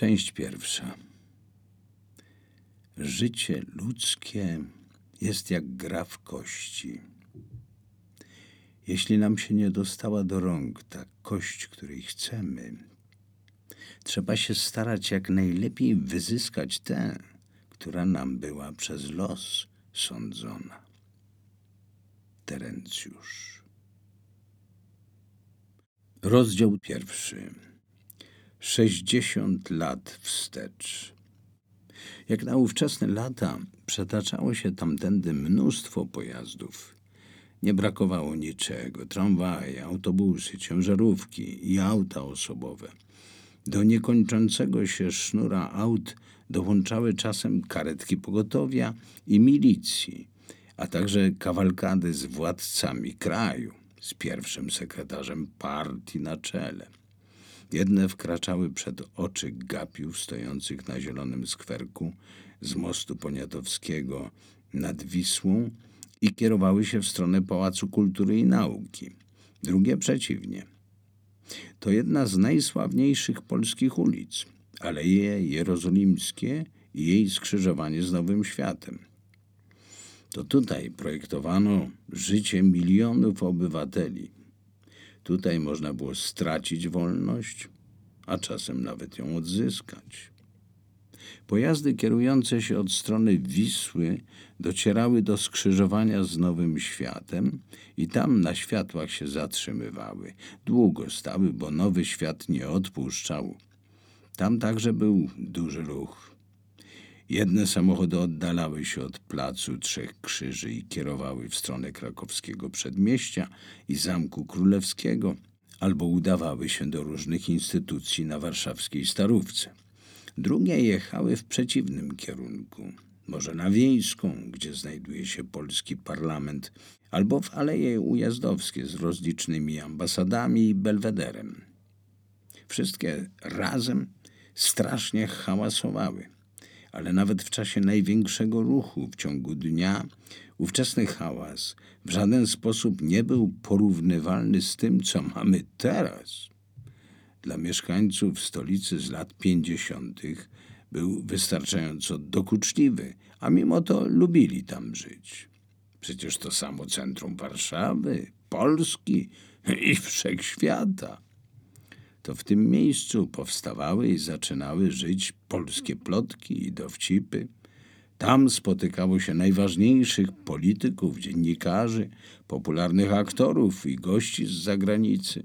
Część pierwsza. Życie ludzkie jest jak gra w kości. Jeśli nam się nie dostała do rąk ta kość, której chcemy, trzeba się starać jak najlepiej wyzyskać tę, która nam była przez los sądzona. Terencjusz. Rozdział pierwszy. Sześćdziesiąt lat wstecz. Jak na ówczesne lata przetaczało się tamtędy mnóstwo pojazdów. Nie brakowało niczego: tramwaje, autobusy, ciężarówki i auta osobowe. Do niekończącego się sznura aut dołączały czasem karetki pogotowia i milicji, a także kawalkady z władcami kraju, z pierwszym sekretarzem partii na czele. Jedne wkraczały przed oczy gapiów stojących na zielonym skwerku z mostu poniatowskiego nad Wisłą i kierowały się w stronę Pałacu Kultury i Nauki. Drugie przeciwnie. To jedna z najsławniejszych polskich ulic, Aleje Jerozolimskie i jej skrzyżowanie z Nowym Światem. To tutaj projektowano życie milionów obywateli – Tutaj można było stracić wolność, a czasem nawet ją odzyskać. Pojazdy kierujące się od strony Wisły docierały do skrzyżowania z Nowym Światem i tam na światłach się zatrzymywały. Długo stały, bo Nowy Świat nie odpuszczał. Tam także był duży ruch. Jedne samochody oddalały się od placu Trzech Krzyży i kierowały w stronę krakowskiego przedmieścia i Zamku Królewskiego, albo udawały się do różnych instytucji na warszawskiej Starówce. Drugie jechały w przeciwnym kierunku, może na Wiejską, gdzie znajduje się polski parlament, albo w Aleje Ujazdowskie z rozlicznymi ambasadami i belwederem. Wszystkie razem strasznie hałasowały – ale nawet w czasie największego ruchu w ciągu dnia ówczesny hałas w żaden sposób nie był porównywalny z tym, co mamy teraz. Dla mieszkańców stolicy z lat pięćdziesiątych był wystarczająco dokuczliwy, a mimo to lubili tam żyć. Przecież to samo centrum Warszawy, Polski i wszechświata to w tym miejscu powstawały i zaczynały żyć polskie plotki i dowcipy. Tam spotykało się najważniejszych polityków, dziennikarzy, popularnych aktorów i gości z zagranicy.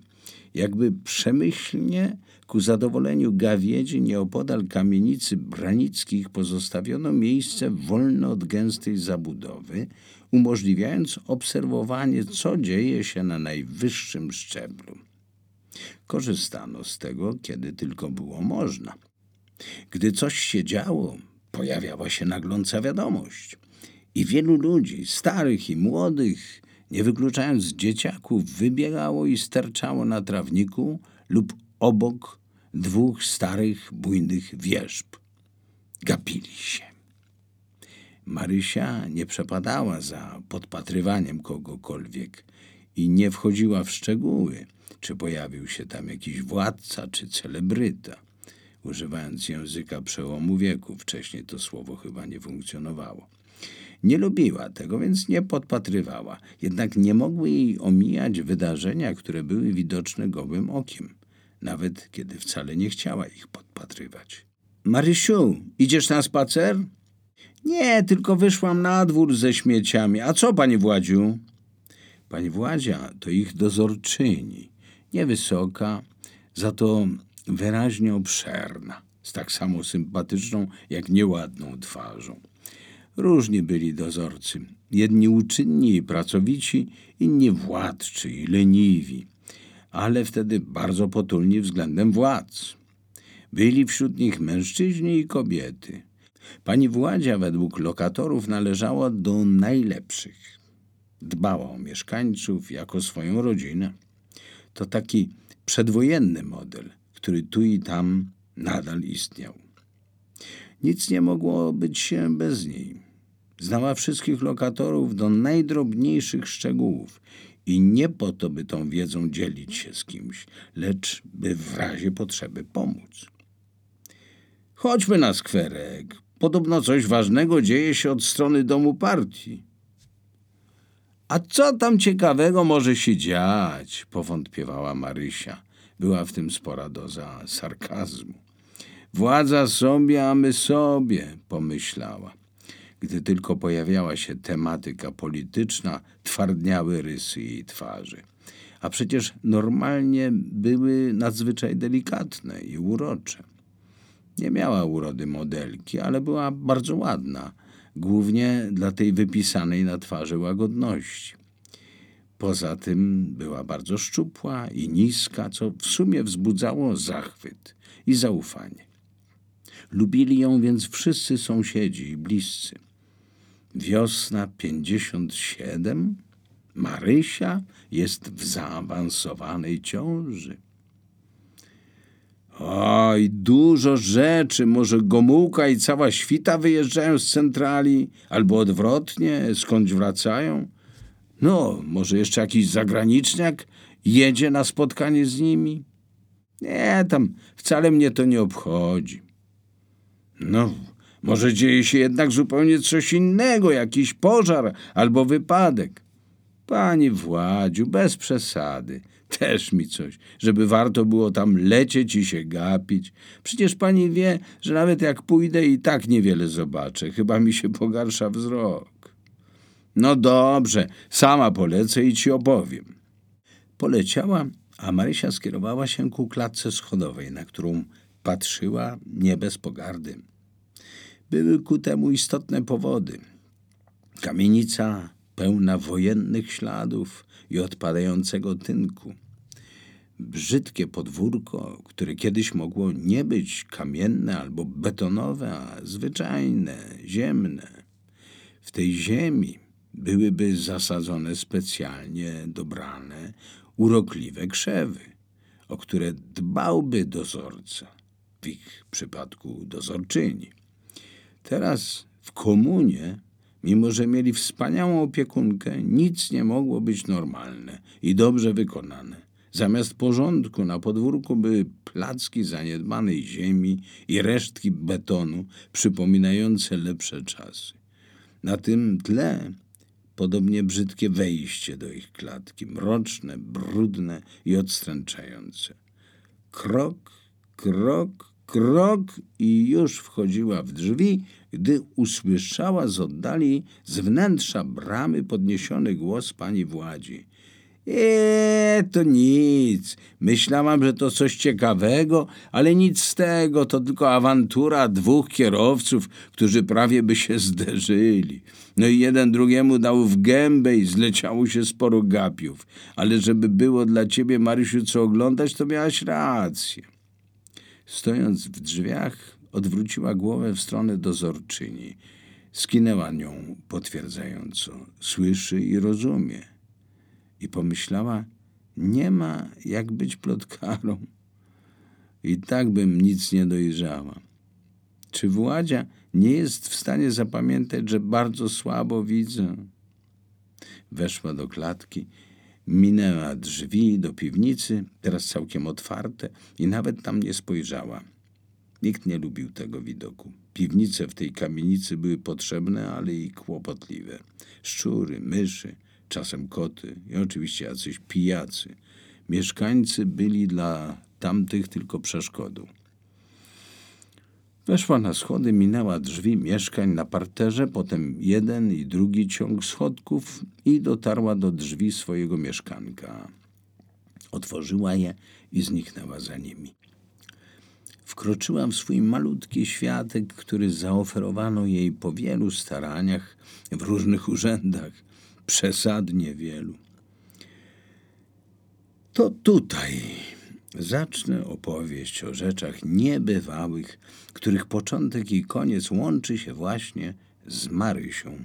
Jakby przemyślnie ku zadowoleniu gawiedzi nieopodal kamienicy Branickich pozostawiono miejsce wolne od gęstej zabudowy, umożliwiając obserwowanie, co dzieje się na najwyższym szczeblu. Korzystano z tego, kiedy tylko było można. Gdy coś się działo, pojawiała się nagląca wiadomość. I wielu ludzi, starych i młodych, nie wykluczając dzieciaków, wybiegało i sterczało na trawniku lub obok dwóch starych, bujnych wierzb. Gapili się. Marysia nie przepadała za podpatrywaniem kogokolwiek i nie wchodziła w szczegóły, czy pojawił się tam jakiś władca czy celebryta. Używając języka przełomu wieku, wcześniej to słowo chyba nie funkcjonowało. Nie lubiła tego, więc nie podpatrywała, jednak nie mogły jej omijać wydarzenia, które były widoczne gołym okiem, nawet kiedy wcale nie chciała ich podpatrywać. Marysiu, idziesz na spacer? Nie, tylko wyszłam na dwór ze śmieciami. A co, pani Władziu? Pani Władzia to ich dozorczyni niewysoka, za to wyraźnie obszerna, z tak samo sympatyczną jak nieładną twarzą. Różni byli dozorcy. Jedni uczynni i pracowici, inni władczy i leniwi, ale wtedy bardzo potulni względem władz. Byli wśród nich mężczyźni i kobiety. Pani Władzia według lokatorów należała do najlepszych. Dbała o mieszkańców jako swoją rodzinę. To taki przedwojenny model, który tu i tam nadal istniał. Nic nie mogło być się bez niej. Znała wszystkich lokatorów do najdrobniejszych szczegółów i nie po to, by tą wiedzą dzielić się z kimś, lecz by w razie potrzeby pomóc. Chodźmy na skwerek. Podobno coś ważnego dzieje się od strony domu partii. A co tam ciekawego może się dziać? powątpiewała Marysia. Była w tym spora doza sarkazmu. Władza sobie, a my sobie, pomyślała. Gdy tylko pojawiała się tematyka polityczna, twardniały rysy jej twarzy. A przecież normalnie były nadzwyczaj delikatne i urocze. Nie miała urody modelki, ale była bardzo ładna, głównie dla tej wypisanej na twarzy łagodności. Poza tym była bardzo szczupła i niska, co w sumie wzbudzało zachwyt i zaufanie. Lubili ją więc wszyscy sąsiedzi i bliscy. Wiosna 57, Marysia jest w zaawansowanej ciąży. Oj, dużo rzeczy. Może Gomułka i cała świta wyjeżdżają z centrali, albo odwrotnie, skądś wracają. No, może jeszcze jakiś zagraniczniak jedzie na spotkanie z nimi? Nie, tam wcale mnie to nie obchodzi. No, może dzieje się jednak zupełnie coś innego, jakiś pożar albo wypadek. Pani Władziu, bez przesady. Też mi coś, żeby warto było tam lecieć i się gapić. Przecież pani wie, że nawet jak pójdę i tak niewiele zobaczę. Chyba mi się pogarsza wzrok. No dobrze, sama polecę i ci opowiem. Poleciała, a Marysia skierowała się ku klatce schodowej, na którą patrzyła nie bez pogardy. Były ku temu istotne powody. Kamienica pełna wojennych śladów i odpadającego tynku. Brzydkie podwórko, które kiedyś mogło nie być kamienne albo betonowe, a zwyczajne, ziemne. W tej ziemi byłyby zasadzone specjalnie dobrane, urokliwe krzewy, o które dbałby dozorca, w ich przypadku dozorczyni. Teraz w komunie, mimo że mieli wspaniałą opiekunkę, nic nie mogło być normalne i dobrze wykonane. Zamiast porządku na podwórku były placki zaniedbanej ziemi i resztki betonu przypominające lepsze czasy. Na tym tle podobnie brzydkie wejście do ich klatki, mroczne, brudne i odstręczające. Krok, krok, krok i już wchodziła w drzwi, gdy usłyszała z oddali, z wnętrza bramy podniesiony głos pani Władzi. Eee, to nic. Myślałam, że to coś ciekawego, ale nic z tego. To tylko awantura dwóch kierowców, którzy prawie by się zderzyli. No i jeden drugiemu dał w gębę i zleciało się sporo gapiów. Ale żeby było dla ciebie, Marysiu, co oglądać, to miałaś rację. Stojąc w drzwiach, odwróciła głowę w stronę dozorczyni. Skinęła nią potwierdzająco. Słyszy i rozumie. I pomyślała, nie ma jak być plotkarą. I tak bym nic nie dojrzała. Czy Władzia nie jest w stanie zapamiętać, że bardzo słabo widzę? Weszła do klatki Minęła drzwi do piwnicy, teraz całkiem otwarte, i nawet tam nie spojrzała. Nikt nie lubił tego widoku. Piwnice w tej kamienicy były potrzebne, ale i kłopotliwe. Szczury, myszy, czasem koty i oczywiście jacyś pijacy. Mieszkańcy byli dla tamtych tylko przeszkodą. Weszła na schody, minęła drzwi mieszkań na parterze, potem jeden i drugi ciąg schodków i dotarła do drzwi swojego mieszkanka. Otworzyła je i zniknęła za nimi. Wkroczyła w swój malutki światek, który zaoferowano jej po wielu staraniach w różnych urzędach, przesadnie wielu. To tutaj zacznę opowieść o rzeczach niebywałych, których początek i koniec łączy się właśnie z Marysią.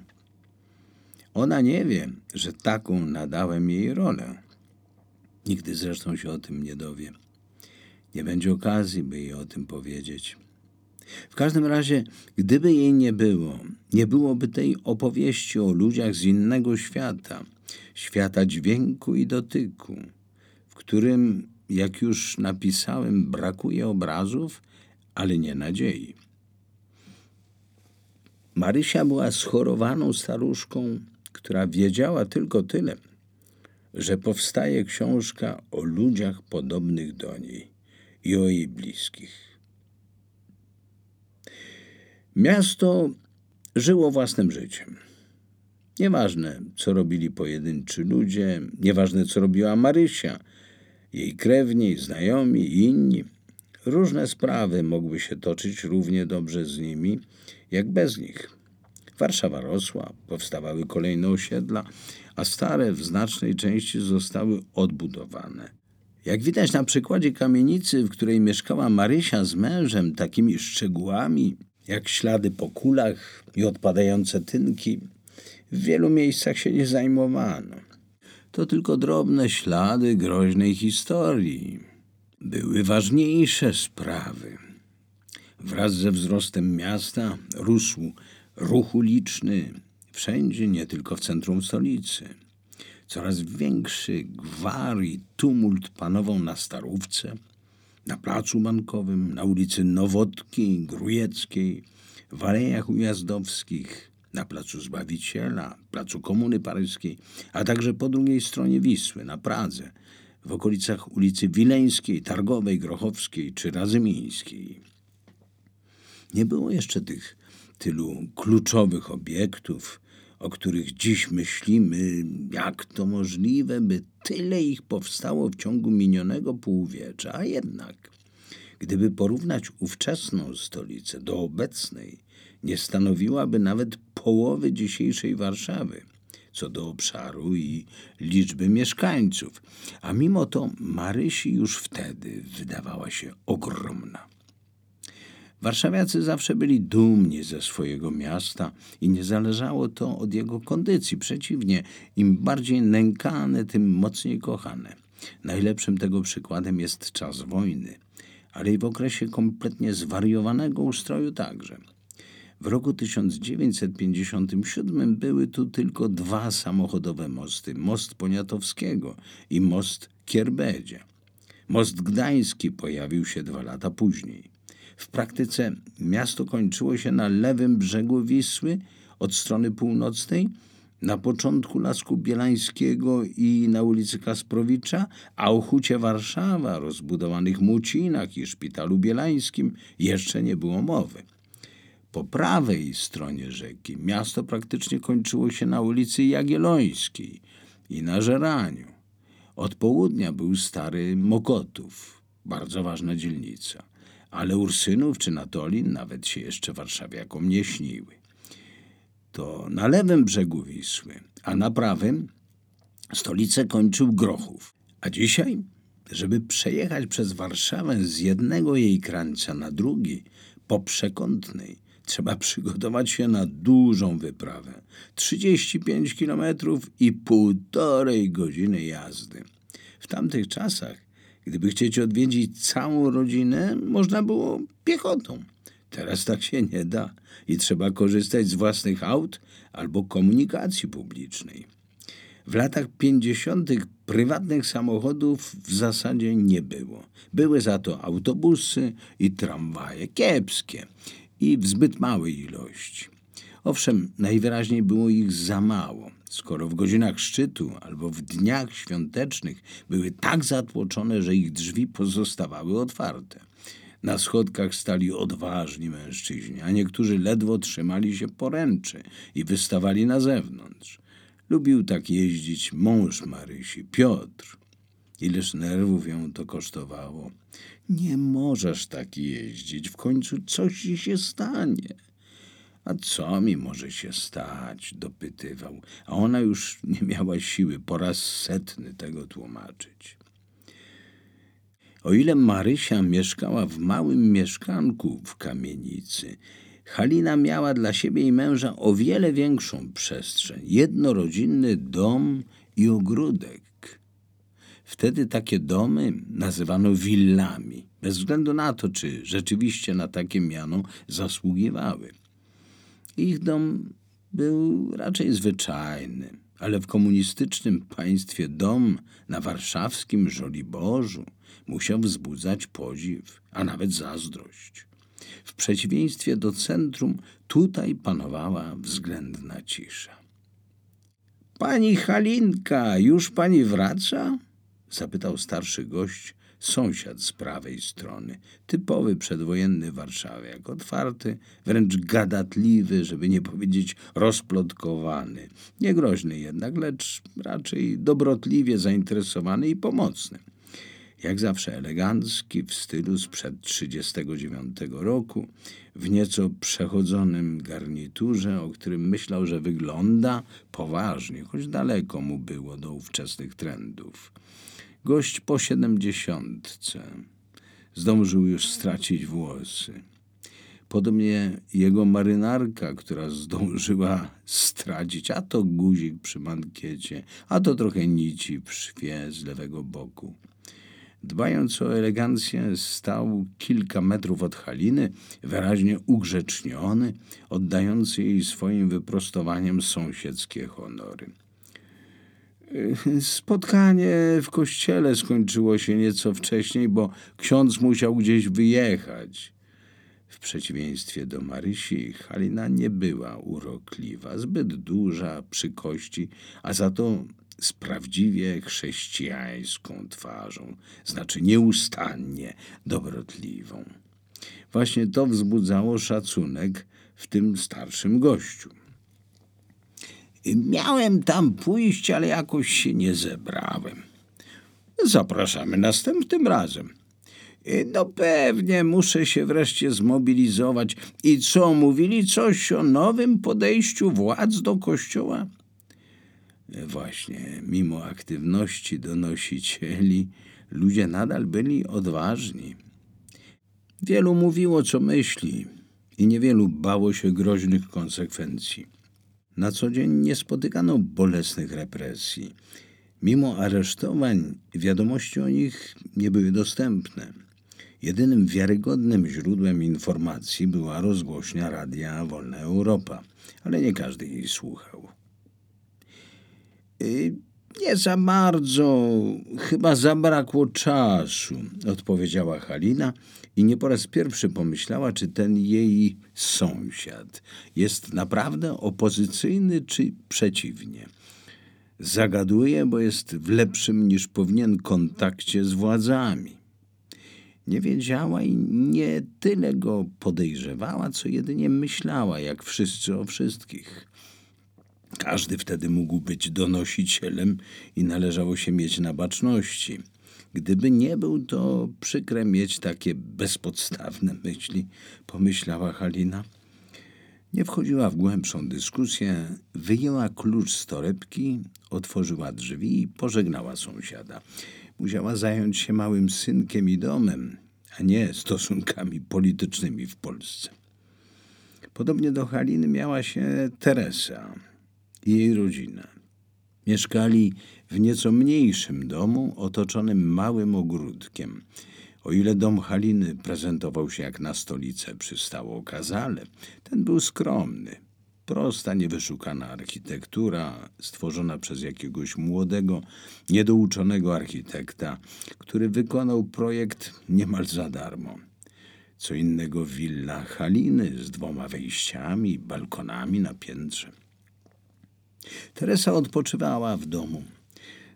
Ona nie wie, że taką nadałem jej rolę. Nigdy zresztą się o tym nie dowie. Nie będzie okazji, by jej o tym powiedzieć. W każdym razie, gdyby jej nie było, nie byłoby tej opowieści o ludziach z innego świata, świata dźwięku i dotyku, w którym jak już napisałem, brakuje obrazów, ale nie nadziei. Marysia była schorowaną staruszką, która wiedziała tylko tyle, że powstaje książka o ludziach podobnych do niej i o jej bliskich. Miasto żyło własnym życiem. Nieważne, co robili pojedynczy ludzie, nieważne, co robiła Marysia, jej krewni, znajomi inni. Różne sprawy mogły się toczyć równie dobrze z nimi, jak bez nich. Warszawa rosła, powstawały kolejne osiedla, a stare w znacznej części zostały odbudowane. Jak widać na przykładzie kamienicy, w której mieszkała Marysia z mężem, takimi szczegółami jak ślady po kulach i odpadające tynki, w wielu miejscach się nie zajmowano. To tylko drobne ślady groźnej historii. Były ważniejsze sprawy. Wraz ze wzrostem miasta rósł ruch uliczny wszędzie, nie tylko w centrum stolicy. Coraz większy gwar i tumult panował na Starówce, na Placu Bankowym, na ulicy Nowotki, Grujeckiej, w Alejach Ujazdowskich, na Placu Zbawiciela, Placu Komuny Paryskiej, a także po drugiej stronie Wisły, na Pradze, w okolicach ulicy Wileńskiej, Targowej, Grochowskiej czy Razymińskiej. Nie było jeszcze tych tylu kluczowych obiektów, o których dziś myślimy, jak to możliwe, by tyle ich powstało w ciągu minionego półwiecza, a jednak, gdyby porównać ówczesną stolicę do obecnej, nie stanowiłaby nawet połowy dzisiejszej Warszawy, co do obszaru i liczby mieszkańców, a mimo to Marysi już wtedy wydawała się ogromna. Warszawiacy zawsze byli dumni ze swojego miasta i nie zależało to od jego kondycji. Przeciwnie, im bardziej nękane, tym mocniej kochane. Najlepszym tego przykładem jest czas wojny, ale i w okresie kompletnie zwariowanego ustroju także. W roku 1957 były tu tylko dwa samochodowe mosty: most Poniatowskiego i most Kierbedzie. Most Gdański pojawił się dwa lata później. W praktyce miasto kończyło się na lewym brzegu Wisły od strony północnej, na początku Lasku Bielańskiego i na ulicy Kasprowicza, a o Hucie Warszawa, rozbudowanych Mucinach i Szpitalu Bielańskim jeszcze nie było mowy. Po prawej stronie rzeki miasto praktycznie kończyło się na ulicy Jagiellońskiej i na Żeraniu. Od południa był stary Mokotów, bardzo ważna dzielnica ale Ursynów czy Natolin nawet się jeszcze warszawiakom nie śniły. To na lewym brzegu Wisły, a na prawym stolicę kończył Grochów. A dzisiaj, żeby przejechać przez Warszawę z jednego jej krańca na drugi, po przekątnej, trzeba przygotować się na dużą wyprawę. 35 kilometrów i półtorej godziny jazdy. W tamtych czasach Gdyby chcieć odwiedzić całą rodzinę, można było piechotą. Teraz tak się nie da i trzeba korzystać z własnych aut albo komunikacji publicznej. W latach 50. prywatnych samochodów w zasadzie nie było. Były za to autobusy i tramwaje, kiepskie i w zbyt małej ilości. Owszem, najwyraźniej było ich za mało skoro w godzinach szczytu albo w dniach świątecznych były tak zatłoczone, że ich drzwi pozostawały otwarte. Na schodkach stali odważni mężczyźni, a niektórzy ledwo trzymali się poręczy i wystawali na zewnątrz. Lubił tak jeździć mąż Marysi, Piotr. Ileż nerwów ją to kosztowało. Nie możesz tak jeździć, w końcu coś ci się stanie. A co mi może się stać? dopytywał, a ona już nie miała siły po raz setny tego tłumaczyć. O ile Marysia mieszkała w małym mieszkanku w kamienicy, Halina miała dla siebie i męża o wiele większą przestrzeń, jednorodzinny dom i ogródek. Wtedy takie domy nazywano willami, bez względu na to, czy rzeczywiście na takie miano zasługiwały. Ich dom był raczej zwyczajny, ale w komunistycznym państwie dom na warszawskim Żoliborzu musiał wzbudzać podziw, a nawet zazdrość. W przeciwieństwie do centrum, tutaj panowała względna cisza. Pani Halinka, już pani wraca? zapytał starszy gość, sąsiad z prawej strony, typowy przedwojenny warszawiak, otwarty, wręcz gadatliwy, żeby nie powiedzieć rozplotkowany, niegroźny jednak, lecz raczej dobrotliwie zainteresowany i pomocny. Jak zawsze elegancki, w stylu sprzed 39 roku, w nieco przechodzonym garniturze, o którym myślał, że wygląda poważnie, choć daleko mu było do ówczesnych trendów. Gość po siedemdziesiątce. Zdążył już stracić włosy. Podobnie jego marynarka, która zdążyła stracić, a to guzik przy mankiecie, a to trochę nici w szwie z lewego boku. Dbając o elegancję, stał kilka metrów od Haliny, wyraźnie ugrzeczniony, oddający jej swoim wyprostowaniem sąsiedzkie honory. Spotkanie w kościele skończyło się nieco wcześniej, bo ksiądz musiał gdzieś wyjechać. W przeciwieństwie do Marysi, Halina nie była urokliwa, zbyt duża przy kości, a za to z prawdziwie chrześcijańską twarzą, znaczy nieustannie dobrotliwą. Właśnie to wzbudzało szacunek w tym starszym gościu. Miałem tam pójść, ale jakoś się nie zebrałem. Zapraszamy następnym razem. No pewnie, muszę się wreszcie zmobilizować. I co, mówili coś o nowym podejściu władz do kościoła? Właśnie, mimo aktywności donosicieli, ludzie nadal byli odważni. Wielu mówiło, co myśli, i niewielu bało się groźnych konsekwencji. Na co dzień nie spotykano bolesnych represji. Mimo aresztowań, wiadomości o nich nie były dostępne. Jedynym wiarygodnym źródłem informacji była rozgłośnia Radia Wolna Europa, ale nie każdy jej słuchał. Y, nie za bardzo, chyba zabrakło czasu, odpowiedziała Halina i nie po raz pierwszy pomyślała, czy ten jej sąsiad jest naprawdę opozycyjny, czy przeciwnie. Zagaduje, bo jest w lepszym niż powinien kontakcie z władzami. Nie wiedziała i nie tyle go podejrzewała, co jedynie myślała, jak wszyscy o wszystkich. Każdy wtedy mógł być donosicielem i należało się mieć na baczności. Gdyby nie był, to przykre mieć takie bezpodstawne myśli, pomyślała Halina. Nie wchodziła w głębszą dyskusję, wyjęła klucz z torebki, otworzyła drzwi i pożegnała sąsiada. Musiała zająć się małym synkiem i domem, a nie stosunkami politycznymi w Polsce. Podobnie do Haliny miała się Teresa i jej rodzina. Mieszkali w nieco mniejszym domu otoczonym małym ogródkiem. O ile dom Haliny prezentował się jak na stolicę przystało kazale, ten był skromny. Prosta, niewyszukana architektura, stworzona przez jakiegoś młodego, niedouczonego architekta, który wykonał projekt niemal za darmo. Co innego willa Haliny z dwoma wejściami, balkonami na piętrze. Teresa odpoczywała w domu.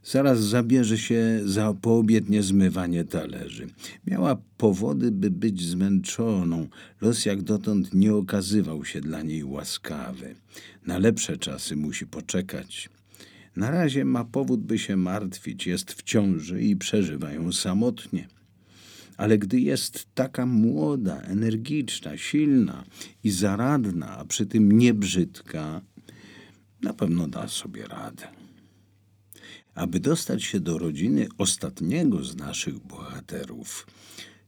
Zaraz zabierze się za poobiednie zmywanie talerzy. Miała powody, by być zmęczoną. Los jak dotąd nie okazywał się dla niej łaskawy. Na lepsze czasy musi poczekać. Na razie ma powód, by się martwić. Jest w ciąży i przeżywa ją samotnie. Ale gdy jest taka młoda, energiczna, silna i zaradna, a przy tym niebrzydka, na pewno da sobie radę. Aby dostać się do rodziny ostatniego z naszych bohaterów,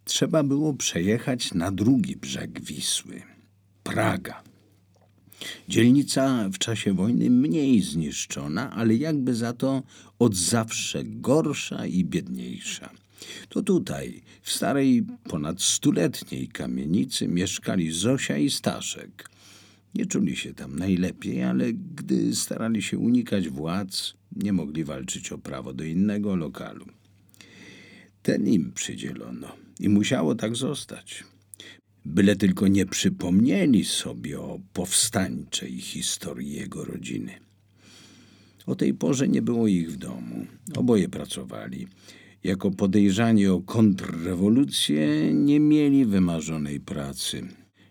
trzeba było przejechać na drugi brzeg Wisły Praga. Dzielnica w czasie wojny mniej zniszczona, ale jakby za to od zawsze gorsza i biedniejsza. To tutaj, w starej, ponad stuletniej kamienicy, mieszkali Zosia i Staszek. Nie czuli się tam najlepiej, ale gdy starali się unikać władz, nie mogli walczyć o prawo do innego lokalu. Ten im przydzielono i musiało tak zostać. byle tylko nie przypomnieli sobie o powstańczej historii jego rodziny. O tej porze nie było ich w domu. Oboje pracowali. Jako podejrzani o kontrrewolucję nie mieli wymarzonej pracy.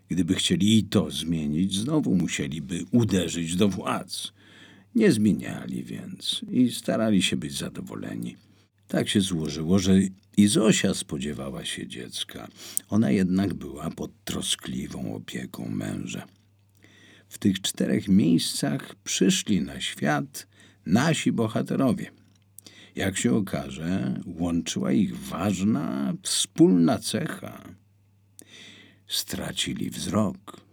Gdyby chcieli i to zmienić, znowu musieliby uderzyć do władz. Nie zmieniali więc i starali się być zadowoleni. Tak się złożyło, że i Zosia spodziewała się dziecka. Ona jednak była pod troskliwą opieką męża. W tych czterech miejscach przyszli na świat nasi bohaterowie. Jak się okaże, łączyła ich ważna, wspólna cecha. Stracili wzrok.